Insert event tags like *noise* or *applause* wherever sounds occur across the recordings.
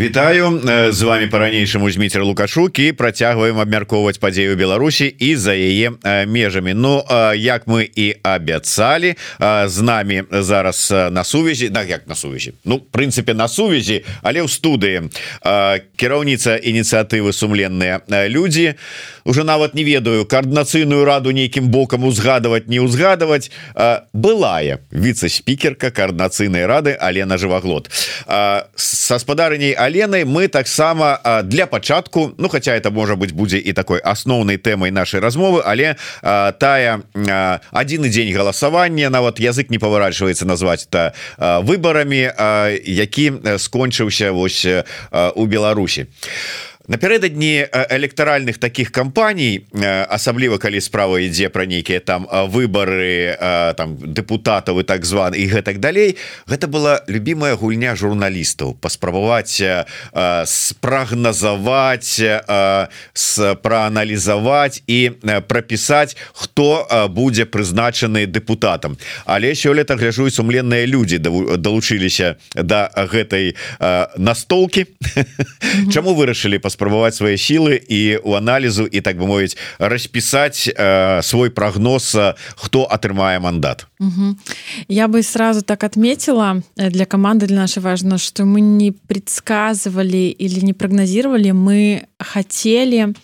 Вітаю з вами по-ранейшаму Зміцер лукашук і працягваем абмяркоўваць падзею Беларусі і за яе межамі. Ну як мы і абяцалі з нами зараз на сувязі да як на сувязі? Ну прынцыпе на сувязі але ў студыі. Кіраўніца ініцыятывы сумленныя людзі уже нават не ведаю коаардынацыйную раду нейкім бокам узгадываць не узгадываць былая віце-спікерка коаардынацыйнай рады Алена жываглот. Са спадарней Аленой мы таксама для пачатку Ну хотя это можа быть будзе і такой асноўнай тэмай нашай размовы але а, тая адзін дзень галасавання нават язык не паварачваецца назваць это выбарамі які скончыўся вось у Беларусі. а напярэдадні электаральных таких кампаній асабліва калі справа ідзе пра нейкія там выборы там депутатаў і так зван і гэтак далей гэта была любимая гульня журналістаў. Паспрабаваць спрагназаваць прааналізаваць і прапісаць хто будзе прызначаны депутатам. Але сёлета гляжу сумленныя людзі далучыліся до да гэтай настолки *laughs* Чаму вырашылі паспрабаваць спрабаваць свае сілы і у аналізу і так бы мовіць распісаць э, свой прогноз хто атрымае мандат угу. я бы сразу так отметила э, для команды для нашей важно что мы не предсказывали или не прогнозировали мы хотели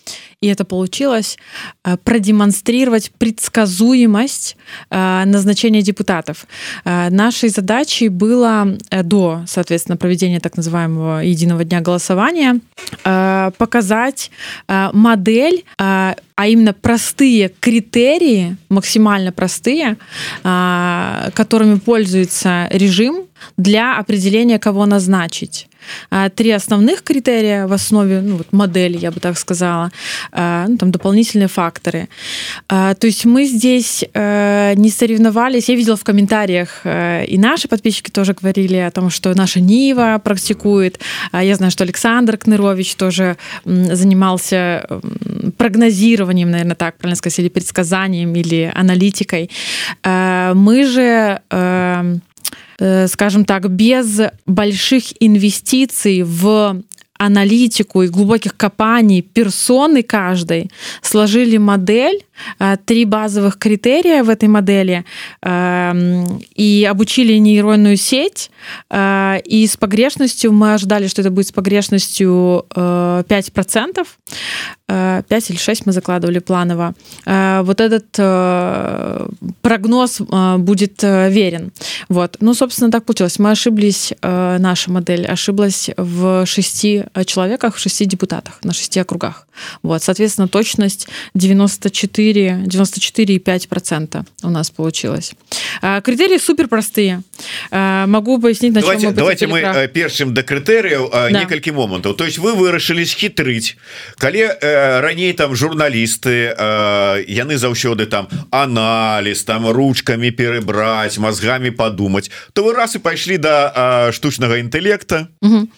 и это получилось э, продемонстрировать предсказуемость э, назначения депутатов нашей задачей было до соответственно проведения так называемого единого дня голосования показать модель а именно простые критерии максимально простые которыми пользуется режим для определения кого назначить три основных критерия в основе ну, вот модели я бы так сказала ну, там дополнительные факторы. То есть мы здесь э, не соревновались. Я видела в комментариях э, и наши подписчики тоже говорили о том что наша нива практикует. Я знаю что александр кнырович тоже занимался прогнозированием наверное так правильно сказать или предсказанием или аналитикой. Э, мы же скажем так без больших инвестиций в аналитику и глубоких копаний персоны каждой сложили модель Э, три базовых критерия в этой модели эм, и обучили нейронную сеть. Э, и с погрешностью мы ожидали, что это будет с погрешностью 5%. Э, 5 или 6 мы закладывали планово. Вот этот прогноз будет верен. Вот. Ну, собственно, так получилось. Мы ошиблись, наша модель ошиблась в шести человеках, в шести депутатах, на шести округах. Вот. Соответственно, точность 94 94 94,5 процента у нас получилось. Критерии супер простые могу пояснить на давайте, давайте мы прав. першым до крытэрыяў да. некалькі момантаў то есть вы вырашылі схітрыць калі э, раней там журналісты э, яны заўсёды там анализ там ручками перебраць мозгами подумать. То вы раз и пайшлі до да, штучнага інтэлекта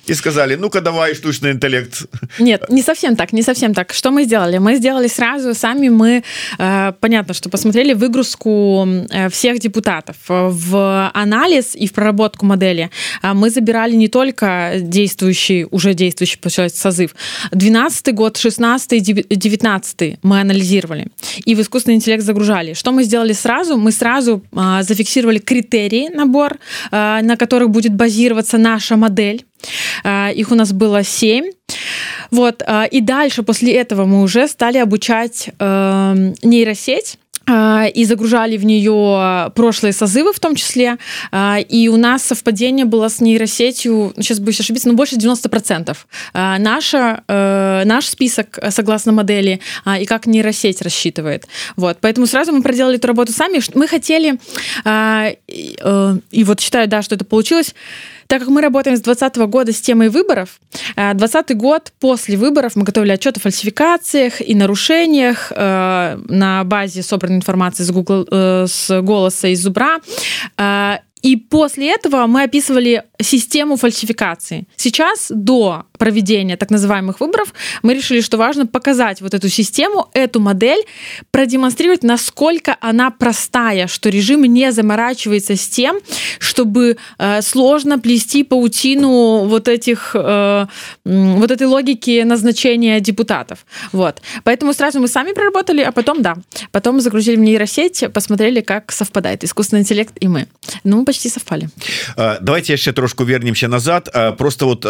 и сказали ну-ка давай штучный интеллект нет не совсем так не совсем так. Что мы сделали? Мы сделали сразу сами мы Э, понятно, что посмотрели выгрузку э, всех депутатов в анализ и в проработку модели. Мы забирали не только действующий, уже действующий, получается, созыв. 12 год, 16 19 мы анализировали. И в искусственный интеллект загружали. Что мы сделали сразу? Мы сразу зафиксировали критерии набор, на которых будет базироваться наша модель. Их у нас было 7. Вот, и дальше после этого мы уже стали обучать э, нейросеть и загружали в нее прошлые созывы в том числе. И у нас совпадение было с нейросетью, сейчас боюсь ошибиться, но больше 90%. Наша, э, наш список согласно модели и как нейросеть рассчитывает. Вот. Поэтому сразу мы проделали эту работу сами. Мы хотели, э, и вот считаю, да, что это получилось, так как мы работаем с 2020 года с темой выборов, 2020 год после выборов мы готовили отчет о фальсификациях и нарушениях э, на базе собранной информации с, Google, э, с голоса из Зубра. И после этого мы описывали систему фальсификации. Сейчас, до проведения так называемых выборов, мы решили, что важно показать вот эту систему, эту модель, продемонстрировать, насколько она простая, что режим не заморачивается с тем, чтобы э, сложно плести паутину вот этих э, вот этой логики назначения депутатов. Вот. Поэтому сразу мы сами проработали, а потом, да, потом загрузили в нейросеть, посмотрели, как совпадает искусственный интеллект и мы. Ну, почти совпали. Давайте яшчэ трошку вернемся назад. Просто вот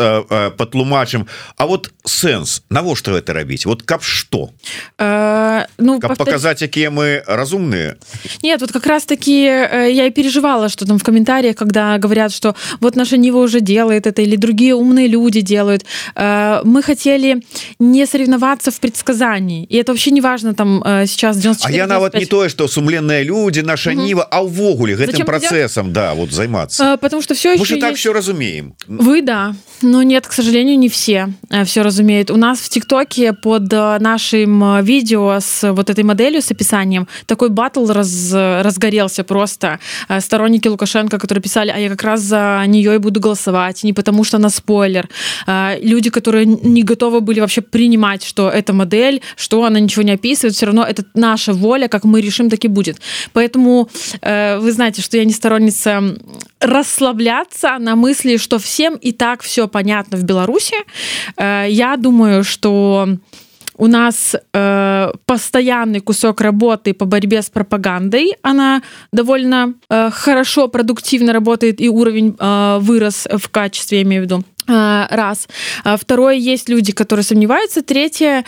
патлумачым А вот сэнс навошта это рабіць вот каб что? Э, ну повтор... показать якія мы разумные? Нет вот как раз таки э, я и переживала что там в комментариях когда говорят что вот наша Нива уже делает это или другие умные люди делают э, мы хотели не соревноваться в предсказании. И это вообще не важно там сейчас 94, а я нават не тое что сумленные люди наша угу. Нива а увогуле гэтым процессом да вот займаться. Потому что все еще так есть... все разумеем. Вы да но нет к сожалению не все все разумеют. У нас в тиктоке под нашим видео с вот этой моделью с описанием такой батл раз разгорелся просто. Сторонники лукашенко которые писали а я как раз за нее и буду голосовать не потому что на спойлер люди которые не готовы были вообще принимать что эта модель что она ничего не описывает все равно это наша воля как мы решим так и будет. Поэтому вы знаете что я не сторонница расслабляться на мысли что всем и так все понятно в беларуси Э, я думаю, что у нас э, постоянный кусок работы по борьбе с пропагандой. Она довольно э, хорошо, продуктивно работает, и уровень вырос в качестве, я имею в виду. Раз. А второе, есть люди, которые сомневаются. Третье,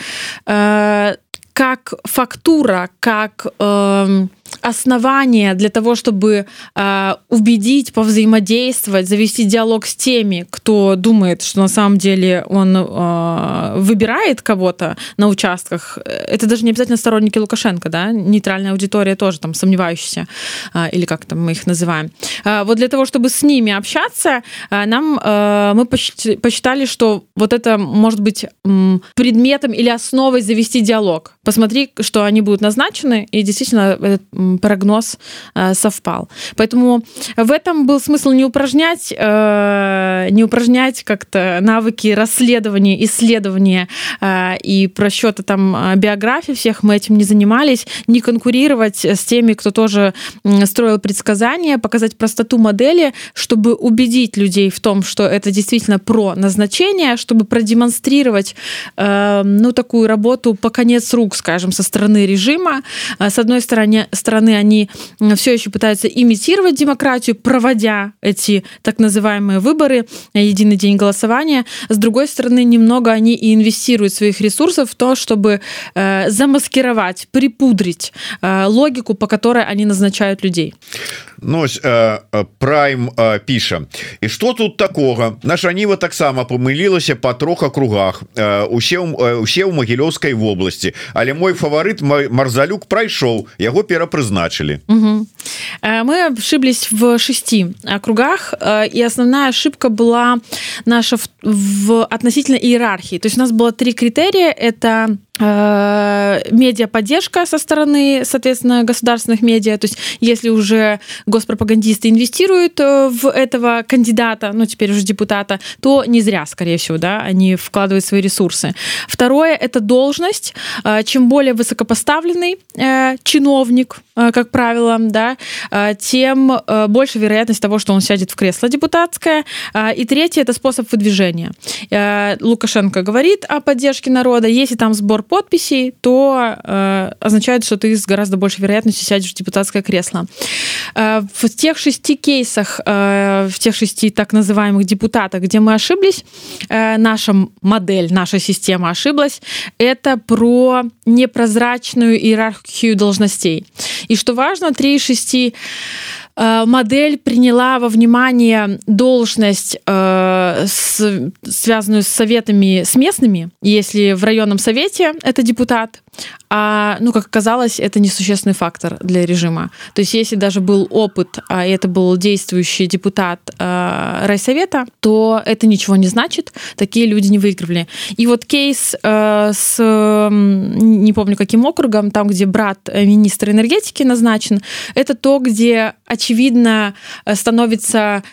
как фактура, как... Э, основания для того, чтобы э, убедить, повзаимодействовать, завести диалог с теми, кто думает, что на самом деле он э, выбирает кого-то на участках. Это даже не обязательно сторонники Лукашенко, да, нейтральная аудитория тоже там сомневающаяся, э, или как там мы их называем. Э, вот для того, чтобы с ними общаться, э, нам э, мы посчитали, что вот это может быть э, предметом или основой завести диалог. Посмотри, что они будут назначены, и действительно этот прогноз э, совпал. Поэтому в этом был смысл не упражнять, э, не упражнять как-то навыки расследования, исследования э, и просчета там биографии всех, мы этим не занимались, не конкурировать с теми, кто тоже строил предсказания, показать простоту модели, чтобы убедить людей в том, что это действительно про назначение, чтобы продемонстрировать ну, такую работу по конец рук, скажем, со стороны режима. С одной стороны, стороны они все еще пытаются имитировать демократию, проводя эти так называемые выборы, единый день голосования. С другой стороны, немного они и инвестируют своих ресурсов в то, чтобы э, замаскировать, припудрить э, логику, по которой они назначают людей. Ну, прайм піша. І что тут такого? Наша ніва таксама памылілася по трох округах усе усе ў магілёўскай вобласці. Але мой фаварыт марзалюк прайшоў яго перапрызначылі угу. мы ошиблись в шести округах и основная ошибка была наша в, в относительно иерархии то есть у нас было три критерия. Это медиа-поддержка со стороны, соответственно, государственных медиа. То есть если уже госпропагандисты инвестируют э, в этого кандидата, ну теперь уже депутата, то не зря, скорее всего, да, они вкладывают свои ресурсы. Второе — это должность. Э, чем более высокопоставленный э, чиновник, как правило, да, тем больше вероятность того, что он сядет в кресло депутатское. И третье — это способ выдвижения. Лукашенко говорит о поддержке народа. Если там сбор подписей, то означает, что ты с гораздо большей вероятностью сядешь в депутатское кресло. Э, в тех шести кейсах, э, в тех шести так называемых депутатах, где мы ошиблись, э, наша модель, наша система ошиблась, это про непрозрачную иерархию должностей. И что важно, три из шести модель приняла во внимание должность, э, связанную с советами с местными. Если в районном совете это депутат, а, ну, как оказалось, это несущественный фактор для режима. То есть если даже был опыт, а это был действующий депутат э, райсовета, то это ничего не значит, такие люди не выигрывали. И вот кейс э, с, не помню каким округом, там, где брат министра энергетики назначен, это то, где очевидно становится Э,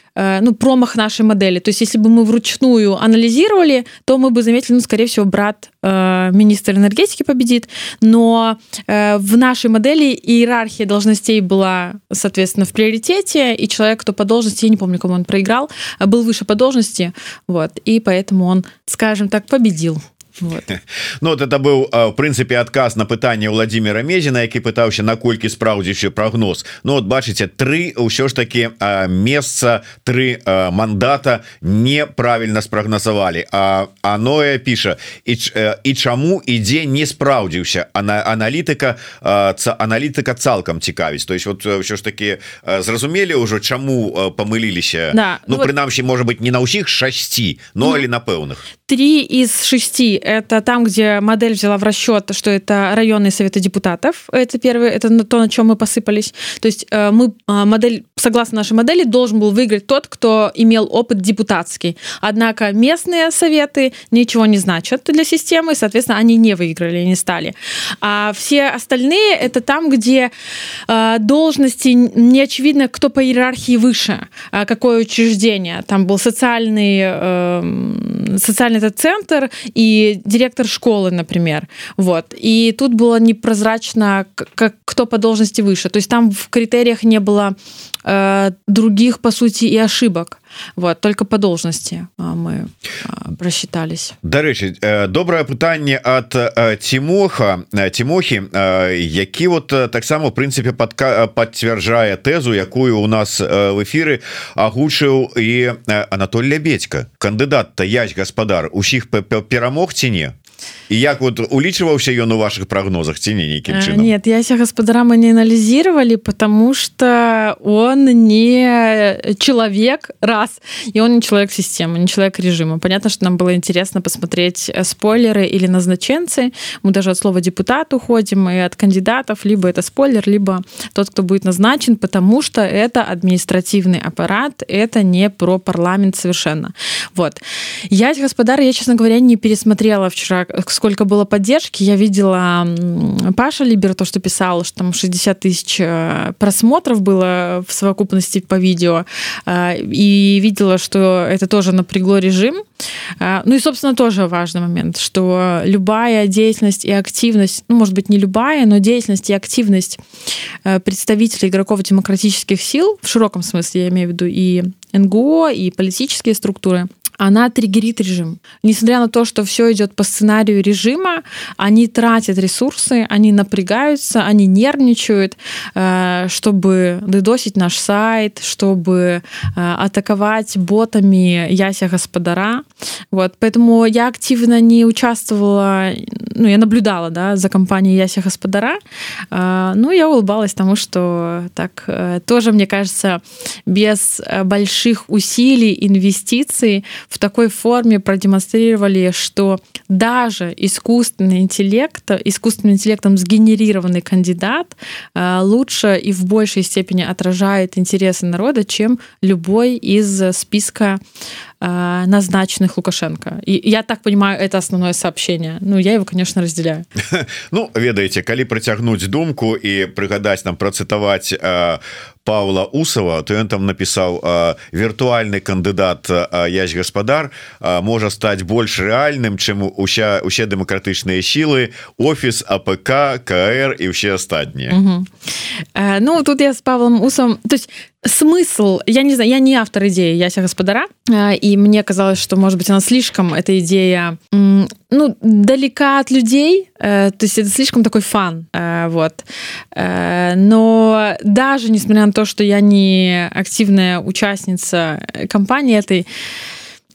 ну, промах нашей модели. То есть, если бы мы вручную анализировали, то мы бы заметили, ну, скорее всего, брат э, министра энергетики победит. Но э, в нашей модели иерархия должностей была, соответственно, в приоритете, и человек, кто по должности, я не помню, кому он проиграл, был выше по должности, вот, и поэтому он, скажем так, победил. Вот. *laughs* Ну вот это быў в прынцыпе адказ на пытанне Владимира Мезіна які пытаўся наколькі спраўдзіўся прогноз Ну вот бачыце тры ўсё ж таки месца тры мандата неправільна спрагназавалі. А аное піша і, і чаму ідзе не спраўдзіўся? Она аналітыка аналітыка цалкам цікавіць. То есть вот ўсё ж таки зразумелі ўжо чаму памыліліся? Да, Ну, ну прынамсі вот... можа быть не на ўсіх шасці но ну, але на пэўных три из шести. Это там где модель взяла в расчет что это районные советы депутатов. Это первое это то на чем мы посыпались. То есть э, мы а, модель согласно нашей модели должен был выиграть тот кто имел опыт депутатский. Однако местные советы ничего не значат для системы соответственно они не выиграли не стали. А все остальные это там где э, должности не очевидно кто по иерархии выше а какое учреждение. Там был социальный э, социальный этот центр и директор школы, например. Вот. И тут было непрозрачно, как, кто по должности выше. То есть там в критериях не было э, других, по сути, и ошибок. Вот, только по должности мы просчитались дарэчы добрае пытанне от тимоха тимохи які вот таксама в прынцыпе подка подцвярджае тэзу якую у нас в эфиры агучыў і Анатоль лябедька кандыдат то язь гаспадар усіх перамог ці не і як вот улічваўся ён у ваших прогнозах ці не нейкім э, чынам нет яся гаспадара мы не анализировали потому что он не человек раз и он не человек системы не человек режима понятно что нам было интересно посмотреть э, спойлеры или назначенцы мы даже от слова депутат уходим и от кандидатов либо это спойлер либо тот кто будет назначен потому что это административный аппарат это не про парламент совершенно вот я господар я честно говоря не пересмотрела вчера сколько было поддержки. Я видела Паша Либер, то, что писал, что там 60 тысяч э, просмотров было в совокупности по видео. Э, и видела, что это тоже напрягло режим. Э, ну и, собственно, тоже важный момент, что любая деятельность и активность, ну, может быть, не любая, но деятельность и активность представителей игроков демократических сил, в широком смысле, я имею в виду и НГО, и политические структуры, она триггерит режим. Несмотря на то, что все идет по сценарию режима, они тратят ресурсы, они напрягаются, они нервничают, э, чтобы дедосить наш сайт, чтобы э, атаковать ботами Яся Господара. Вот. Поэтому я активно не участвовала, ну, я наблюдала да, за компанией Яся Господара. Э, ну, я улыбалась тому, что так тоже, мне кажется, без больших усилий, инвестиций в такой форме продемонстрировали, что даже искусственный интеллект, искусственным интеллектом сгенерированный кандидат э, лучше и в большей степени отражает интересы народа, чем любой из списка э, назначенных Лукашенко. И я так понимаю, это основное сообщение. Ну, я его, конечно, разделяю. *laughs* Ну, ведаеце, калі працягнуць думку і прыгадаць нам працытаваць э, Павла Усова то ён там напісаў віртуальны кандыдат Ясь Гаспадар можа стаць больш рэальным чым уся усе дэмакратычныя сілы офіс, АПК, КР і ўсе астатнія Ну тут я с Павлом усом то есть смысл я не знаю я не автор идеи яся гаспадара и мне казалось что может быть она слишком эта идея ну далека от людей то есть это слишком такой фан вот. Но даже несмотря на то что я не активная участница компании этой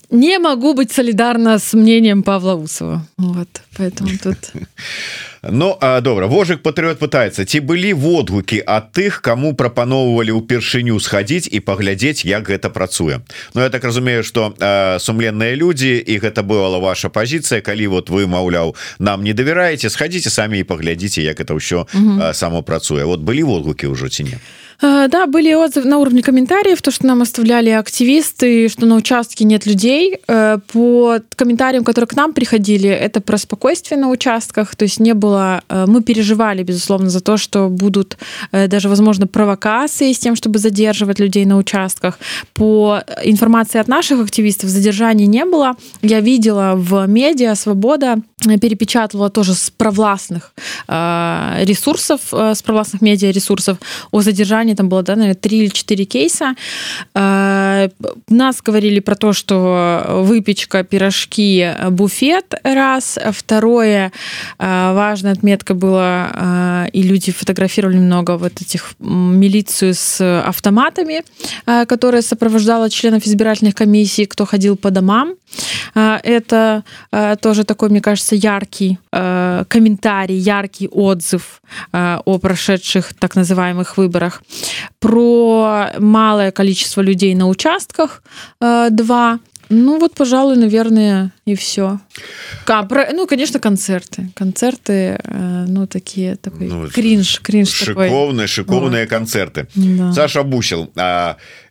не могу быть солидарна с мнением Павла Усова. Вот поэтому тут *laughs* Ну а добра вожык патрыот пытается ці былі водгукі ад тых кому прапаноўвалі ўпершыню схадзіць і паглядзець як гэта працуе. Ну я так разумею что сумленныя людзі і гэта была ваша пазіцыя калі вот вы маўляў нам не давяраеце схадзіце самі і паглядзіце як это ўсё само працуе. Вот былі водгукі ўжо ці не? Э, да, были отзывы на уровне комментариев, то, что нам оставляли активисты, что на участке нет людей. Э, по комментариям, которые к нам приходили, это про спокойствие на участках, то есть не было... Э, мы переживали, безусловно, за то, что будут даже, возможно, провокации с тем, чтобы задерживать людей на участках. По информации от наших активистов задержаний не было. Я видела в медиа «Свобода» перепечатывала тоже с провластных ресурсов, с провластных медиа-ресурсов о задержании компании там было, да, наверное, три или четыре кейса. Э, нас говорили про то, что выпечка, пирожки, буфет раз. Второе, э, важная отметка была, э, и люди фотографировали много вот этих милицию с автоматами, которая сопровождала членов избирательных комиссий, кто ходил по домам. Это тоже такой, мне кажется, яркий комментарий, яркий отзыв о прошедших так называемых выборах про малое количество людей на участках, э, два, ну вот, пожалуй, наверное, и все. А, про, ну, конечно, концерты. Концерты, э, ну, такие, такой ну, кринж, кринж шиковные, такой. шиковные вот. концерты. Да. Саша Бусел,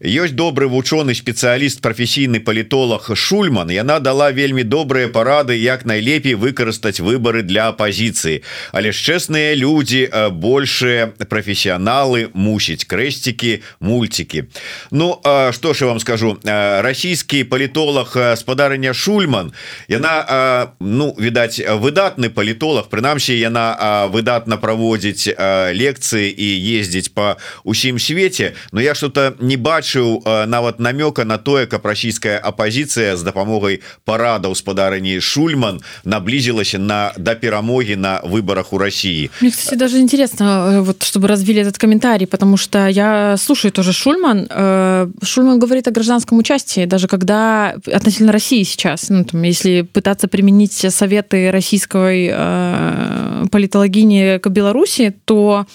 ёсць добрый вучоны спецыяліст прафесійны палітолог Шульман яна дала вельмі добрыя парады як найлепей выкарыстаць выборы для апозіцыі але ж чэсныя людзі большие прафесіяналы мусіць крэсцікі мульцікі Ну что ж я вам скажу расійскі палітолог спадарня Шульман яна ну відаць выдатны палітолог прынамсі яна выдатна праводзіць лекцыі і ездзіць по усім свеце но я что-то не бачу бачыў нават намёка на тое каб расійская апозіцыя з дапамогай парада гаспадарыні Шульман наблизілася на да перамоги на выборах у России Мне, кстати, даже интересно э, вот чтобы развили этот комментарий потому что я слушаю тоже Шульман э, Шульман говорит о гражданском участии даже когда относительно России сейчас ну, там, если пытаться применить советы российской э, политологини к Беларуси то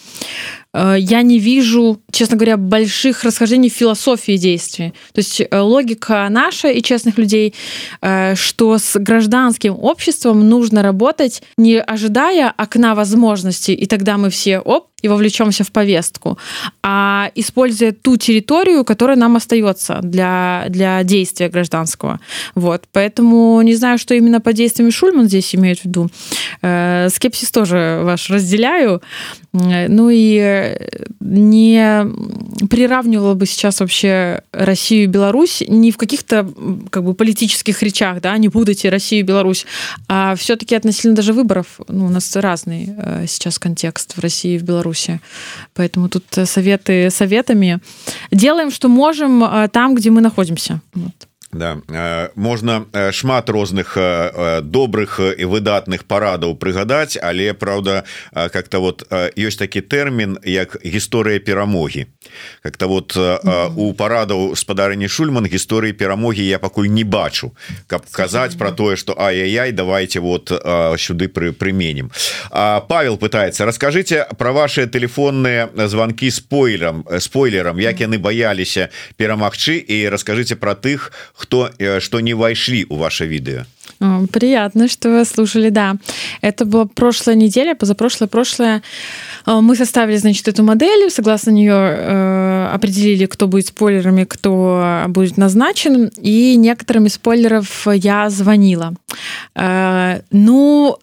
я не вижу, честно говоря, больших расхождений в философии действий. То есть э, логика наша и честных людей, э, что с гражданским обществом нужно работать, не ожидая окна возможностей, и тогда мы все, оп, и вовлечемся в повестку, а используя ту территорию, которая нам остается для, для действия гражданского. Вот. Поэтому не знаю, что именно по действиям Шульман здесь имеет в виду. Скепсис тоже ваш разделяю. Ну и не приравнивала бы сейчас вообще Россию и Беларусь не в каких-то как бы политических речах, да, не путайте Россию и Беларусь, а все-таки относительно даже выборов. Ну, у нас разный э, сейчас контекст в России и в Беларуси. Поэтому тут советы советами. Делаем, что можем э, там, где мы находимся. Вот. Да. Можна шмат розных добрых і выдатных парадаў прыгадаць але Праўда как-то вот ёсць такі тэрмін як гісторыя перамогі как-то вот у парадаў спадарні Шульман гісторыі перамогі я пакуль не бачу. Каб казаць про тое что ай-яй давайте вот сюды пры прыменем Павел пытается. Расскажите про ваши телефонные звонки спойлером спойлером. Як яны баяліся перамагчы? І расскажите про тых кто э, что не вошли у ваше видео приятно что вы слушали да. Это была прошлая неделя позапрошлое прошлое э, мы составили значит эту модель. Согласно нее э, определили кто будет спойлерами кто будет назначен. И некоторыми спойлеров я звонила. Ну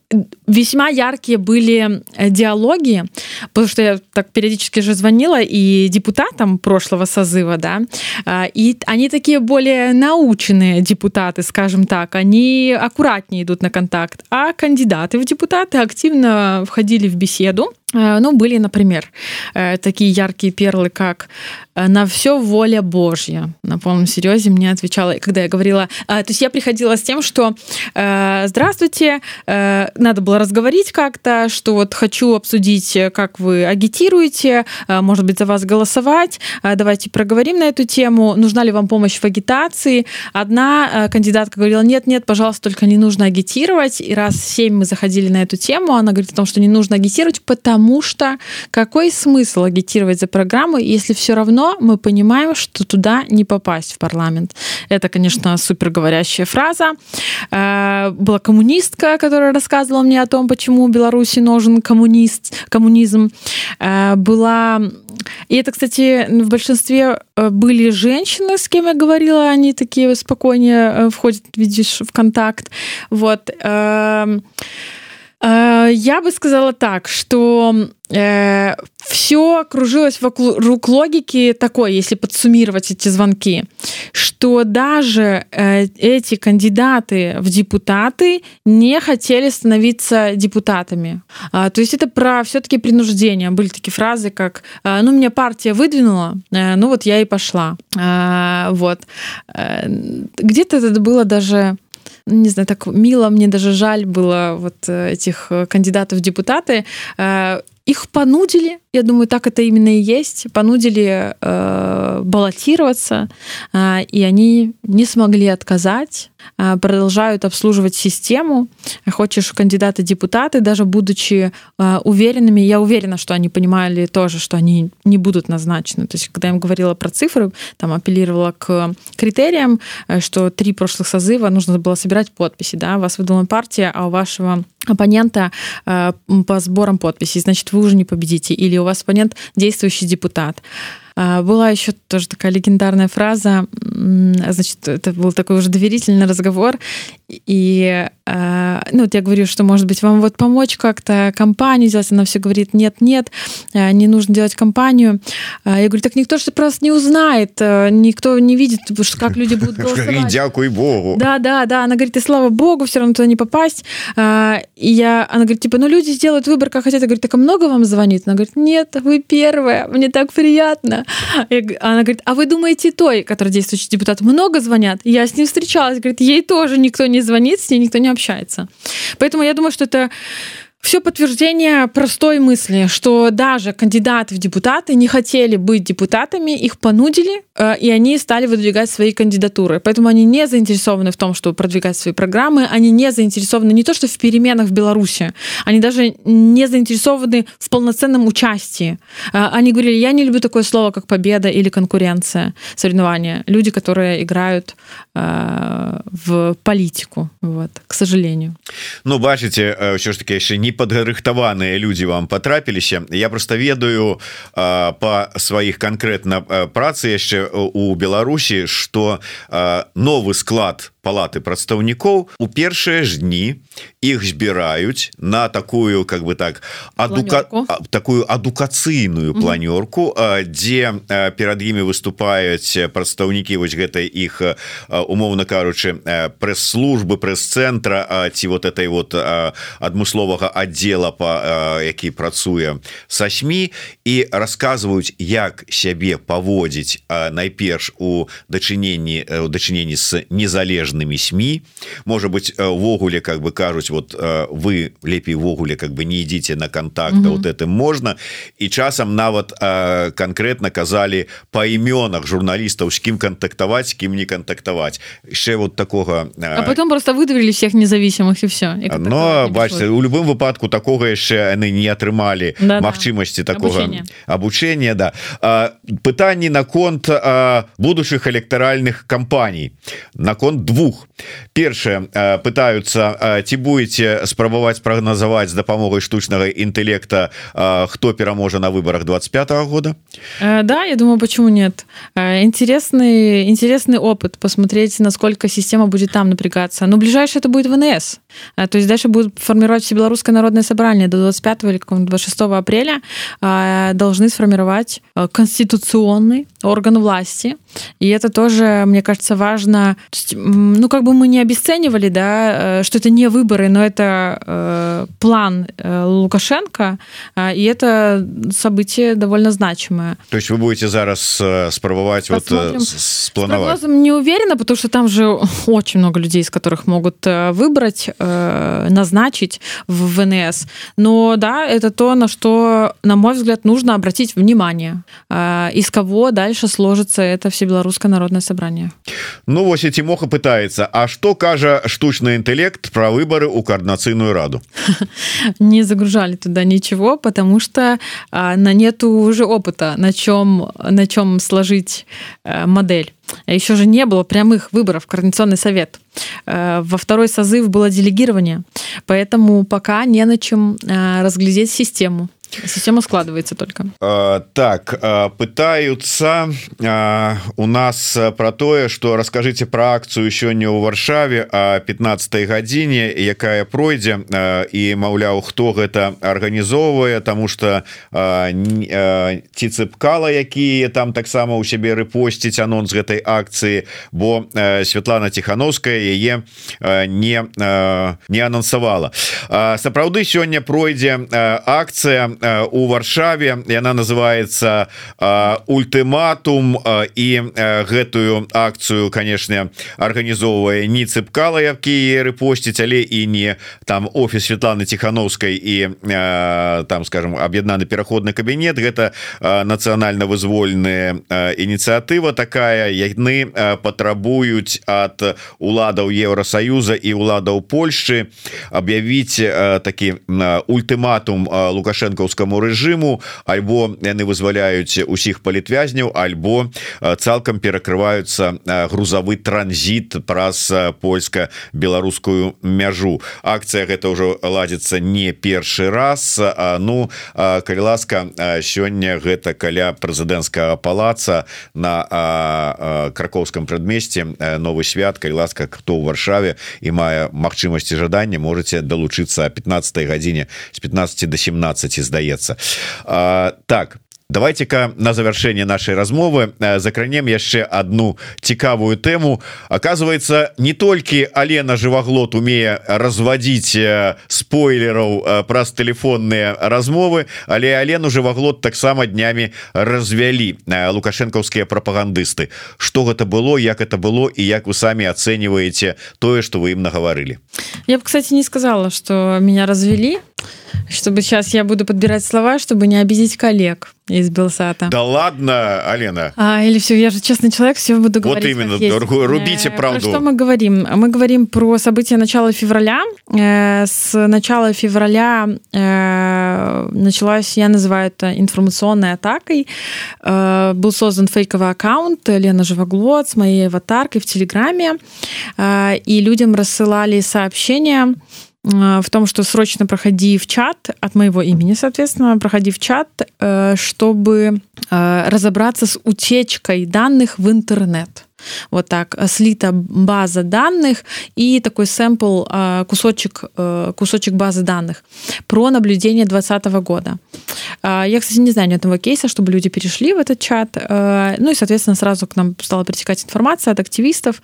весьма яркие были диалоги потому что я так периодически же звонила и депутатам прошлого созыва да. И они такие более наученные депутаты скажем так. Они аккуратнее идут на контакт, а кандидаты в депутаты активно входили в беседу ну, были, например, э, такие яркие перлы, как э, «На все воля Божья». На полном серьезе мне отвечала, когда я говорила... То есть я приходила с тем, что «Здравствуйте, надо было разговорить как-то, что вот хочу обсудить, как вы агитируете, может быть, за вас голосовать, давайте проговорим на эту тему, нужна ли вам помощь в агитации». Одна кандидатка говорила «Нет, нет, пожалуйста, только не нужно агитировать». И раз семь мы заходили на эту тему, она говорит о том, что не нужно агитировать, потому потому что какой смысл агитировать за программу, если все равно мы понимаем, что туда не попасть в парламент. Это, конечно, супер говорящая фраза. Э, была коммунистка, которая рассказывала мне о том, почему Беларуси нужен коммунист, коммунизм. Э, была... И это, кстати, в большинстве э, были женщины, с кем я говорила, они такие спокойнее входят, видишь, в контакт. Вот. Э, я бы сказала так, что э, все кружилось вокруг логики такой, если подсуммировать эти звонки, что даже э, эти кандидаты в депутаты не хотели становиться депутатами. А, то есть это про все-таки принуждение. Были такие фразы, как «ну, меня партия выдвинула, э, ну вот я и пошла». А, вот. Э, где-то это было даже не знаю, так мило, мне даже жаль было вот э, этих э, кандидатов в депутаты. Их понудили, я думаю, так это именно и есть, понудили э, баллотироваться, э, и они не смогли отказать, э, продолжают обслуживать систему. Хочешь кандидаты депутаты, даже будучи э, уверенными, я уверена, что они понимали тоже, что они не будут назначены. То есть, когда я им говорила про цифры, там апеллировала к критериям, э, что три прошлых созыва нужно было собирать подписи, да, вас выдумала партия, а у вашего оппонента э, по сборам подписей, значит, вы уже не победите, или у вас оппонент действующий депутат. А, была еще тоже такая легендарная фраза, значит, это был такой уже доверительный разговор, и а, ну, вот я говорю, что, может быть, вам вот помочь как-то компанию сделать, она все говорит, нет, нет, а, не нужно делать компанию. Я говорю, так никто же просто не узнает, никто не видит, как люди будут голосовать. Дякуй Богу. Да, да, да, она говорит, и слава Богу, все равно туда не попасть. И я, она говорит, типа, ну люди сделают выбор, как хотят. Я говорю, так а много вам звонит? Она говорит, нет, вы первая, мне так приятно. Она говорит, а вы думаете, той, который действующий депутат, много звонят? Я с ним встречалась, говорит, ей тоже никто не звонит, с ней никто не общается. Поэтому я думаю, что это все подтверждение простой мысли, что даже кандидаты в депутаты не хотели быть депутатами, их понудили, э, и они стали выдвигать свои кандидатуры. Поэтому они не заинтересованы в том, чтобы продвигать свои программы, они не заинтересованы не то, что в переменах в Беларуси, они даже не заинтересованы в полноценном участии. Э, они говорили, я не люблю такое слово, как победа или конкуренция, соревнования. Люди, которые играют э, в политику, вот, к сожалению. Ну, бачите, все ж таки еще не непадрыхтаваныя люди вам потрапіліся я просто ведаю по сваіх конкретно працы яшчэ у Беларусі что новы склад палаты прадстаўнікоў у першыя ж дні их збіраюць на такую как бы так адука такую адукацыйную планёрку дзе перад імі выступаюць прадстаўнікі вось гэтай іх умоўна кажучы прэс-службы прэс-цэнтра ці вот этой вот адмысловага аддзела по які працуе са сМ і расказваюць як сябе паводзіць найперш у дачыненні у дачыненні з незалежным незалежными СМ может быть увогуле как бы кажуць вот вы лепей ввогуле как бы не идите на контакт угу. вот это можно и часам нават конкретно казали по именах журналистов с кем контактовать с кем не контактовать еще вот такого а потом просто выдавили всех независимых и все но бачите у любым выпадку такого яшчэ они не атрымали да, магчымасці да. такого обучения, обучения да пытаний наконт будущих электоральных кампаний наконт двух. Першае э, пытаются э, ці будете спрабаваць прагназаваць з дапамогай штучнага інтэлекта э, хто пераможа на выборах 25 -го года да я думаю почему нет. Интересный интересный опыт посмотреть насколько система будет там напрягаться. Но ближайшее это будет ВНС. То есть дальше будет формировать все Белорусское народное собрание до 25 или 26 апреля должны сформировать конституционный орган власти. И это тоже, мне кажется, важно. Ну, как бы мы не обесценивали, да, что это не выборы, но это план Лукашенко, и это событие довольно значимое. То есть вы будете зараз спробовать вот сплановать? С не уверена, потому что там же *laughs* очень много людей, из которых могут выбрать, назначить в ВНС. Но да, это то, на что, на мой взгляд, нужно обратить внимание. Из кого дальше сложится это всебеларускае народное собрание. Ну вось Тимоха пытается А что кажа штучный интеллект про выборы у координацыйную раду *laughs* не загружали туда ничего потому что на нету уже опыта на чем на чем сложить модель еще же не было прямых выборов координационный совет. Во второй созыв было делегирование. Поэтому пока не на чем разглядеть систему Система складывается только. А, так, пытаются а, у нас про тое, что расскажите про акцию еще не у Варшаве, а 15 гадзіне, якая пройдзе і маўляў, хто гэта арганізоўвае, тому что ці цыпкала, якія там таксама у сябе рэпосціць анонс гэтай акцыі, бо Святлана Тхановская яе не не анансавала. Сапраўды сёння пройдзе акцыя у варшаве яна называется ультыматум і гэтую акцыю канешне арганізоўвае не цыпкала які рэпосціць але і не там офіс Светланы тихохановскай і там скажем аб'яднаны пераходны кабінет. Гэта нацыянальна вызвольная ініцыятыва такая. Яны патрабуюць ад уладаў Еўросаюза і уладаў Польшчы аб'явіць такі ультыматум лукашэнкаўскага беларускаму рэжыму альбо яны вызваляюць усіх палітвязняў альбо цалкам перакрываюцца грузавы транзіт праз польска-беларускую мяжу. Акцыя гэта ўжо ладзіцца не першы раз. Ну калі ласка сёння гэта каля прэзідэнцкага палаца на кракоўском прадмесці новы свят. Калі ласка хто ў варшаве і мае магчымасці жадання можете далучыцца 15 гадзіне з 15 до 17 здаецца здаецца так давайте-ка на завершение нашей размовы э, закранем яшчэ одну цікавую тэму. Оказывается не толькі Алена живоглот умее разводить э, спойлераў э, праз телефонные размовы але Алену живоглот таксама днями развялі лукашэнкаўскія прапагандысты. Что гэта было як это было і як вы сами оцениваете тое что вы им наговорили я бы кстати не сказала что меня развели чтобы сейчас я буду подбирать слова, чтобы не обидеть коллег из Белсата. Да ладно, Алена. А, или все, я же честный человек, все буду говорить. Вот именно, рубите э, правду. Про что мы говорим? Мы говорим про события начала февраля. Э, с начала февраля э, началась, я называю это информационной атакой. Был создан фейковый аккаунт Лена Живоглот с моей аватаркой в Телеграме. И людям рассылали сообщения в том, что срочно проходи в чат от моего имени, соответственно, проходи в чат, э, чтобы э, разобраться с утечкой данных в интернет. Вот так. Э, слита база данных и такой сэмпл э, кусочек э, кусочек базы данных про наблюдение 2020 года я кстати не знаю ни одного кейса чтобы люди перешли в этот чат ну и соответственно сразу к нам стала притекать информация от активистов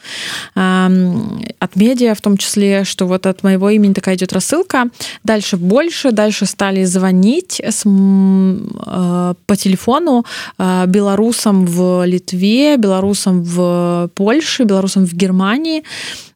от медиа в том числе что вот от моего имени такая идет рассылка дальше больше дальше стали звонить с, по телефону белорусам в Литве белорусам в Польше, белорусам в Германии.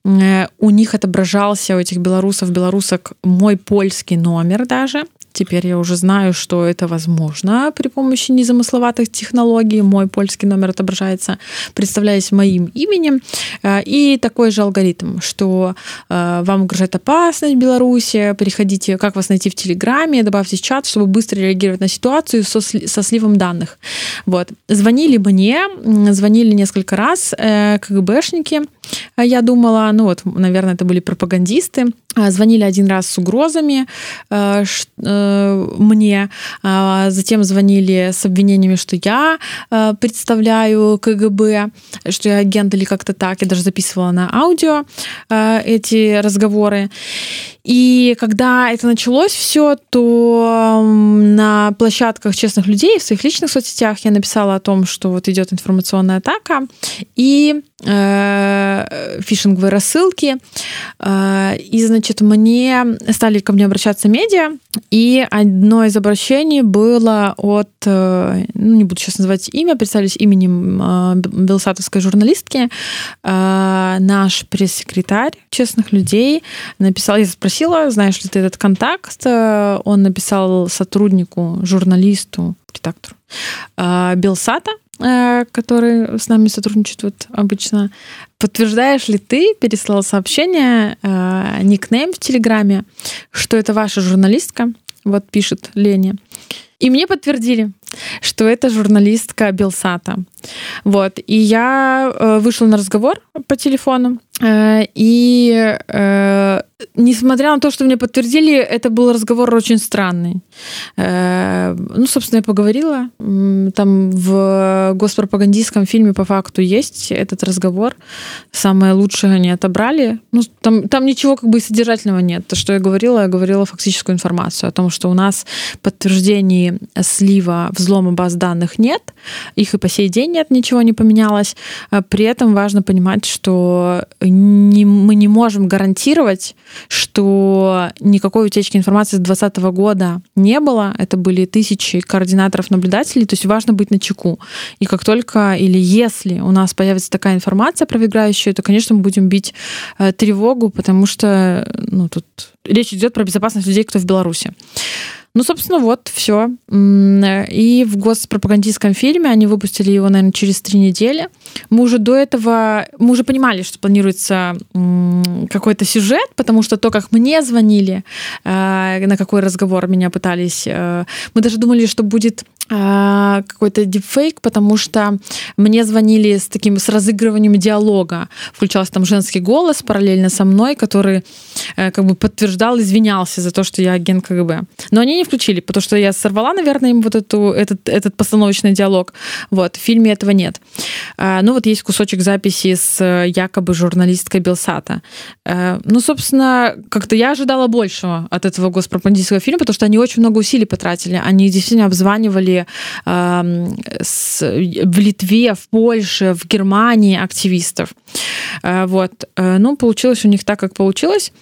Э, у них отображался, у этих белорусов, белорусок, мой польский номер даже. Теперь я уже знаю, что это возможно при помощи незамысловатых технологий. Мой польский номер отображается, представляясь моим именем. Э, и такой же алгоритм, что э, вам угрожает опасность в Беларуси, переходите, как вас найти в Телеграме, добавьте чат, чтобы быстро реагировать на ситуацию со, со сливом данных. Вот. Звонили мне, звонили несколько раз э, КГБшники. Я думала, ну вот, наверное, это были пропагандисты. Звонили один раз с угрозами, мне, а затем звонили с обвинениями, что я представляю КГБ, что я агент или как-то так. Я даже записывала на аудио эти разговоры. И когда это началось все, то на площадках честных людей в своих личных соцсетях я написала о том, что вот идет информационная атака и э, фишинговые рассылки. Э, и, значит, мне стали ко мне обращаться медиа, и одно из обращений было от, э, ну, не буду сейчас называть имя, представились именем э, белсатовской журналистки, э, наш пресс-секретарь честных людей написал, я спросила, знаешь ли ты этот контакт. Э, он написал сотруднику, журналисту, редактору э, Белсата, э, который с нами сотрудничает вот обычно. Подтверждаешь ли ты, переслал сообщение, никнейм в Телеграме, что это ваша журналистка, вот пишет Леня. И мне подтвердили, что это журналистка Белсата. Вот. И я вышла на разговор по телефону, и несмотря на то, что мне подтвердили, это был разговор очень странный. Э, ну, собственно, я поговорила. Там в госпропагандистском фильме по факту есть этот разговор. Самое лучшее они отобрали. Ну, там, там ничего как бы содержательного нет. То, что я говорила, я говорила фактическую информацию о том, что у нас подтверждений слива взлома баз данных нет. Их и по сей день нет, ничего не поменялось. А при этом важно понимать, что не, мы не можем гарантировать, что никакой утечки информации с 2020 года не было. Это были тысячи координаторов-наблюдателей. То есть важно быть на чеку. И как только или если у нас появится такая информация опровергающая, то, конечно, мы будем бить э, тревогу, потому что ну, тут речь идет про безопасность людей, кто в Беларуси. Ну, собственно, вот все. И в госпропагандистском фильме они выпустили его, наверное, через три недели. Мы уже до этого, мы уже понимали, что планируется какой-то сюжет, потому что то, как мне звонили, э, на какой разговор меня пытались, э, мы даже думали, что будет э, какой-то дипфейк, потому что мне звонили с таким с разыгрыванием диалога. Включался там женский голос параллельно со мной, который как бы подтверждал, извинялся за то, что я агент КГБ. Но они включили, потому что я сорвала, наверное, им вот эту, этот, этот постановочный диалог. Вот, в фильме этого нет. Ну вот есть кусочек записи с э, якобы журналисткой Белсата. Э, ну, собственно, как-то я ожидала большего от этого госпропагандистского фильма, потому что они очень много усилий потратили. Они действительно обзванивали эм, в Литве, в Польше, в Германии активистов. Э, вот. Ну, получилось у них так, как получилось.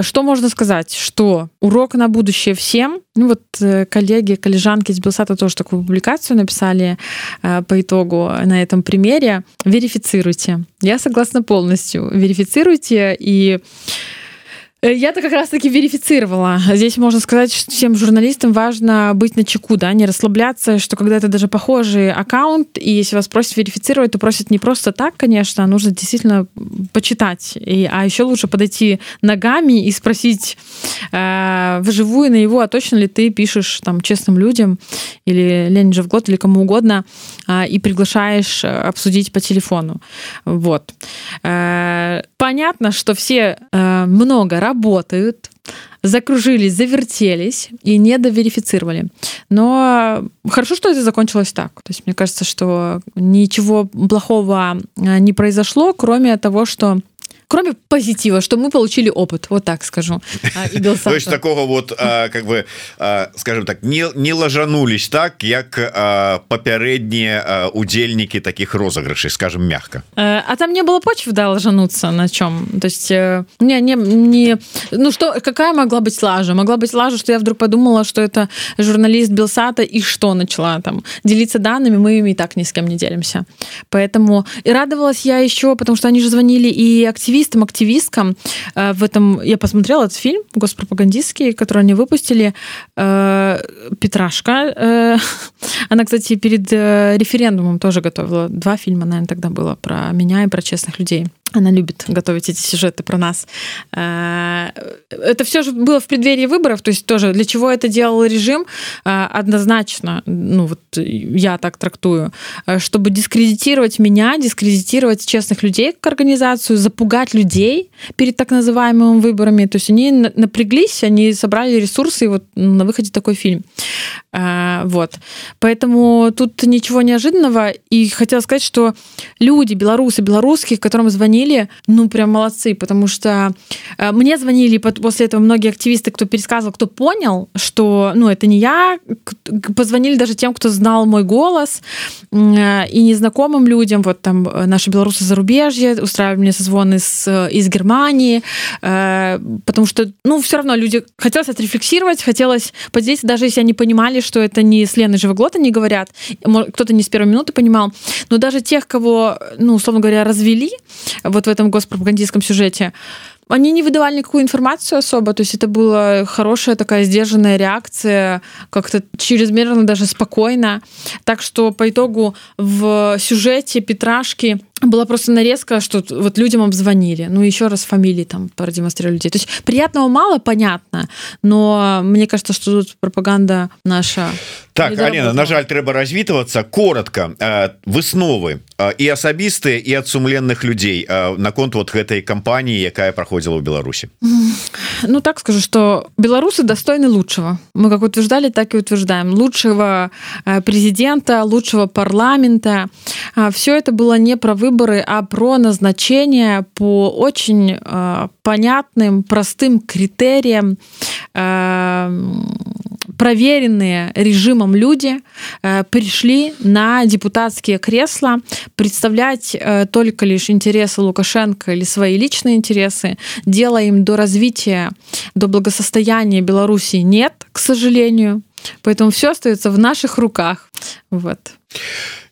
Что можно сказать? Что урок на будущее всем. Ну вот коллеги, коллежанки из Белсата тоже такую публикацию написали по итогу на этом примере верифицируйте. Я согласна полностью. Верифицируйте и Э, я-то как раз-таки верифицировала. Здесь можно сказать, что всем журналистам важно быть на чеку, да, не расслабляться, что когда это даже похожий аккаунт, и если вас просят верифицировать, то просят не просто так, конечно, а нужно действительно почитать. И, а еще лучше подойти ногами и спросить э, вживую на его, а точно ли ты пишешь там честным людям или Ленин Живгот или кому угодно э, и приглашаешь обсудить по телефону. Вот. Э, понятно, что все э, много работают, закружились, завертелись и не доверифицировали. Но хорошо, что это закончилось так. То есть мне кажется, что ничего плохого э, не произошло, кроме того, что кроме позитива, что мы получили опыт, вот так скажу. А, То есть такого вот, а, как бы, а, скажем так, не, лажанулись так, как папярэдние удельники таких розыгрышей, скажем, мягко. Э, а там не было почвы, да, ложануться на чем? То есть, э, не, не, не, ну что, какая могла быть лажа? Могла быть лажа, что я вдруг подумала, что это журналист Белсата, и что начала там делиться данными, мы ими и так ни с кем не делимся. Поэтому и радовалась я еще, потому что они же звонили и активисты, активистам, активисткам. Э, в этом я посмотрела этот фильм госпропагандистский, который они выпустили. Э, Петрашка. Э, *laughs* она, кстати, перед референдумом тоже готовила два фильма, наверное, тогда было про меня и про честных людей. Она любит готовить эти сюжеты про нас. Э, это все же было в преддверии выборов, то есть тоже для чего это делал режим, э, однозначно, ну вот я так трактую, э, чтобы дискредитировать меня, дискредитировать честных людей как организацию, запугать людей перед так называемыми выборами. То есть они напряглись, они собрали ресурсы, и вот на выходе такой фильм. Вот. Поэтому тут ничего неожиданного. И хотела сказать, что люди, белорусы, белорусские, которым звонили, звонили, ну, прям молодцы, потому что э, мне звонили после этого многие активисты, кто пересказывал, кто понял, что, ну, это не я, позвонили даже тем, кто знал мой голос, э, и незнакомым людям, вот там э, наши белорусы зарубежья устраивали мне созвоны с, из Германии, потому что, ну, все равно люди, хотелось отрефлексировать, хотелось поделиться, даже если они понимали, что это не с Леной Живоглот они говорят, кто-то не с первой минуты понимал, но даже тех, кого, ну, условно говоря, развели, вот в этом госпропагандистском сюжете, они не выдавали никакую информацию особо, то есть это была хорошая такая сдержанная реакция, как-то чрезмерно даже спокойно. Так что по итогу в сюжете Петрашки была просто нарезка, что вот людям обзвонили. Ну, еще раз фамилии там продемонстрировали людей. То есть приятного мало, понятно, но мне кажется, что тут пропаганда наша Так, Алена, на жаль, трэба развітвацца коротко э, высновы і э, асабістыя і ад сумленных людзей э, наконт вот гэтай кампаніі якая праходзіла ў Беларусі Ну так скажу что беларусы достойны лучшего мы как утверждали так и утверждаем лучшего президента лучшего парламента все это было не про выбор выборы, а про назначение по очень э, понятным, простым критериям, э, проверенные режимом люди э, пришли на депутатские кресла представлять э, только лишь интересы Лукашенко или свои личные интересы, делая им до развития, до благосостояния Беларуси нет, к сожалению. Поэтому все остается в наших руках. Вот.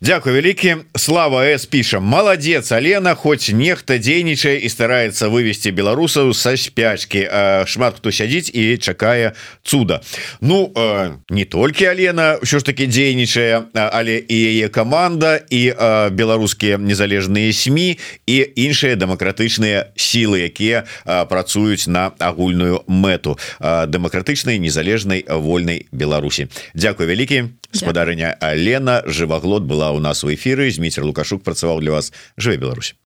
Дякую вялікі слава с піша молодец Алена хоть нехта дзейнічае і старается вывести беларусаў са спячки. Шмат хто сядзіць і чакае цуда Ну не толькі Алена що ж таки дзейнічае але і яе команда і беларускія незалежныя сМ і іншыя дэмакратычныя сілы якія працуюць на агульную мэту дэмакратычнай незалежнай вольнай Беларусі Дякую вялікі спадарыня Алена жываглот была у нас у эфіры Зміцер лукашук працаваў для вас жыве Беларусь